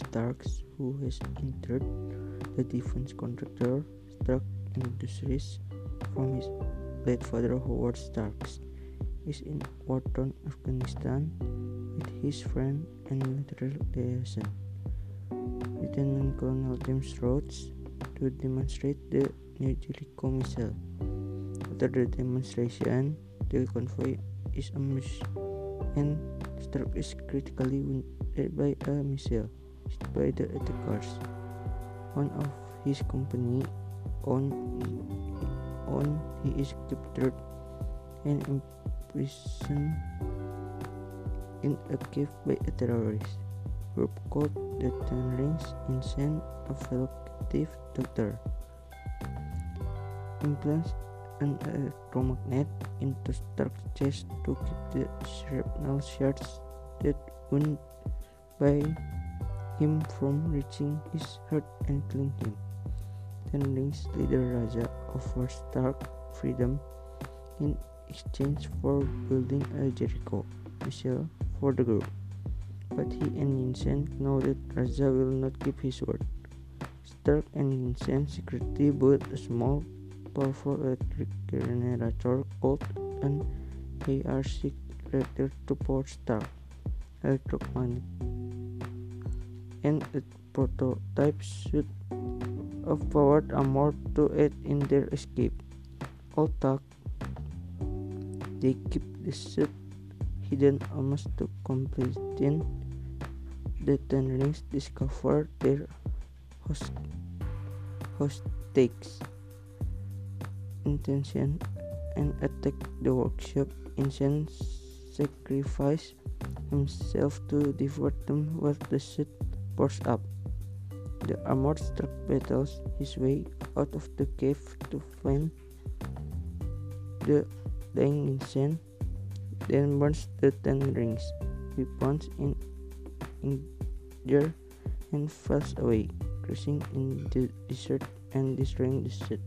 Tony who has entered the defense contractor Stark Industries from his late father Howard Stark, is in war-torn Afghanistan with his friend and military liaison, Lieutenant Colonel James Rhodes, to demonstrate the new Jericho missile. After the demonstration, the convoy is ambushed and Stark is critically wounded by a missile by the attackers. One of his company on on he is captured and imprisoned in a cave by a terrorist group called the Ten Rings and sent a captive doctor implants an electromagnet into Stark's chest to keep the shrapnel shards that wound by him from reaching his heart and killing him. Ten Rings leader Raza offers Stark freedom in exchange for building a Jericho missile for the group. But he and Yinsen know that Raza will not keep his word. Stark and Yinsen secretly build a small powerful electric generator called an arc reactor to power Stark electromagnet and a prototype suit of powered armor to aid in their escape. All talk, they keep the suit hidden almost to completion. The Ten Rings discover their host hostages intention and attack the workshop. Yinsen sacrifice himself to divert them while the suit pours up. The armored Stark battles his way out of the cave to find the dying Yinsen, then burns the ten rings, He weapons in injure and falls away, crashing in the desert and destroying the suit.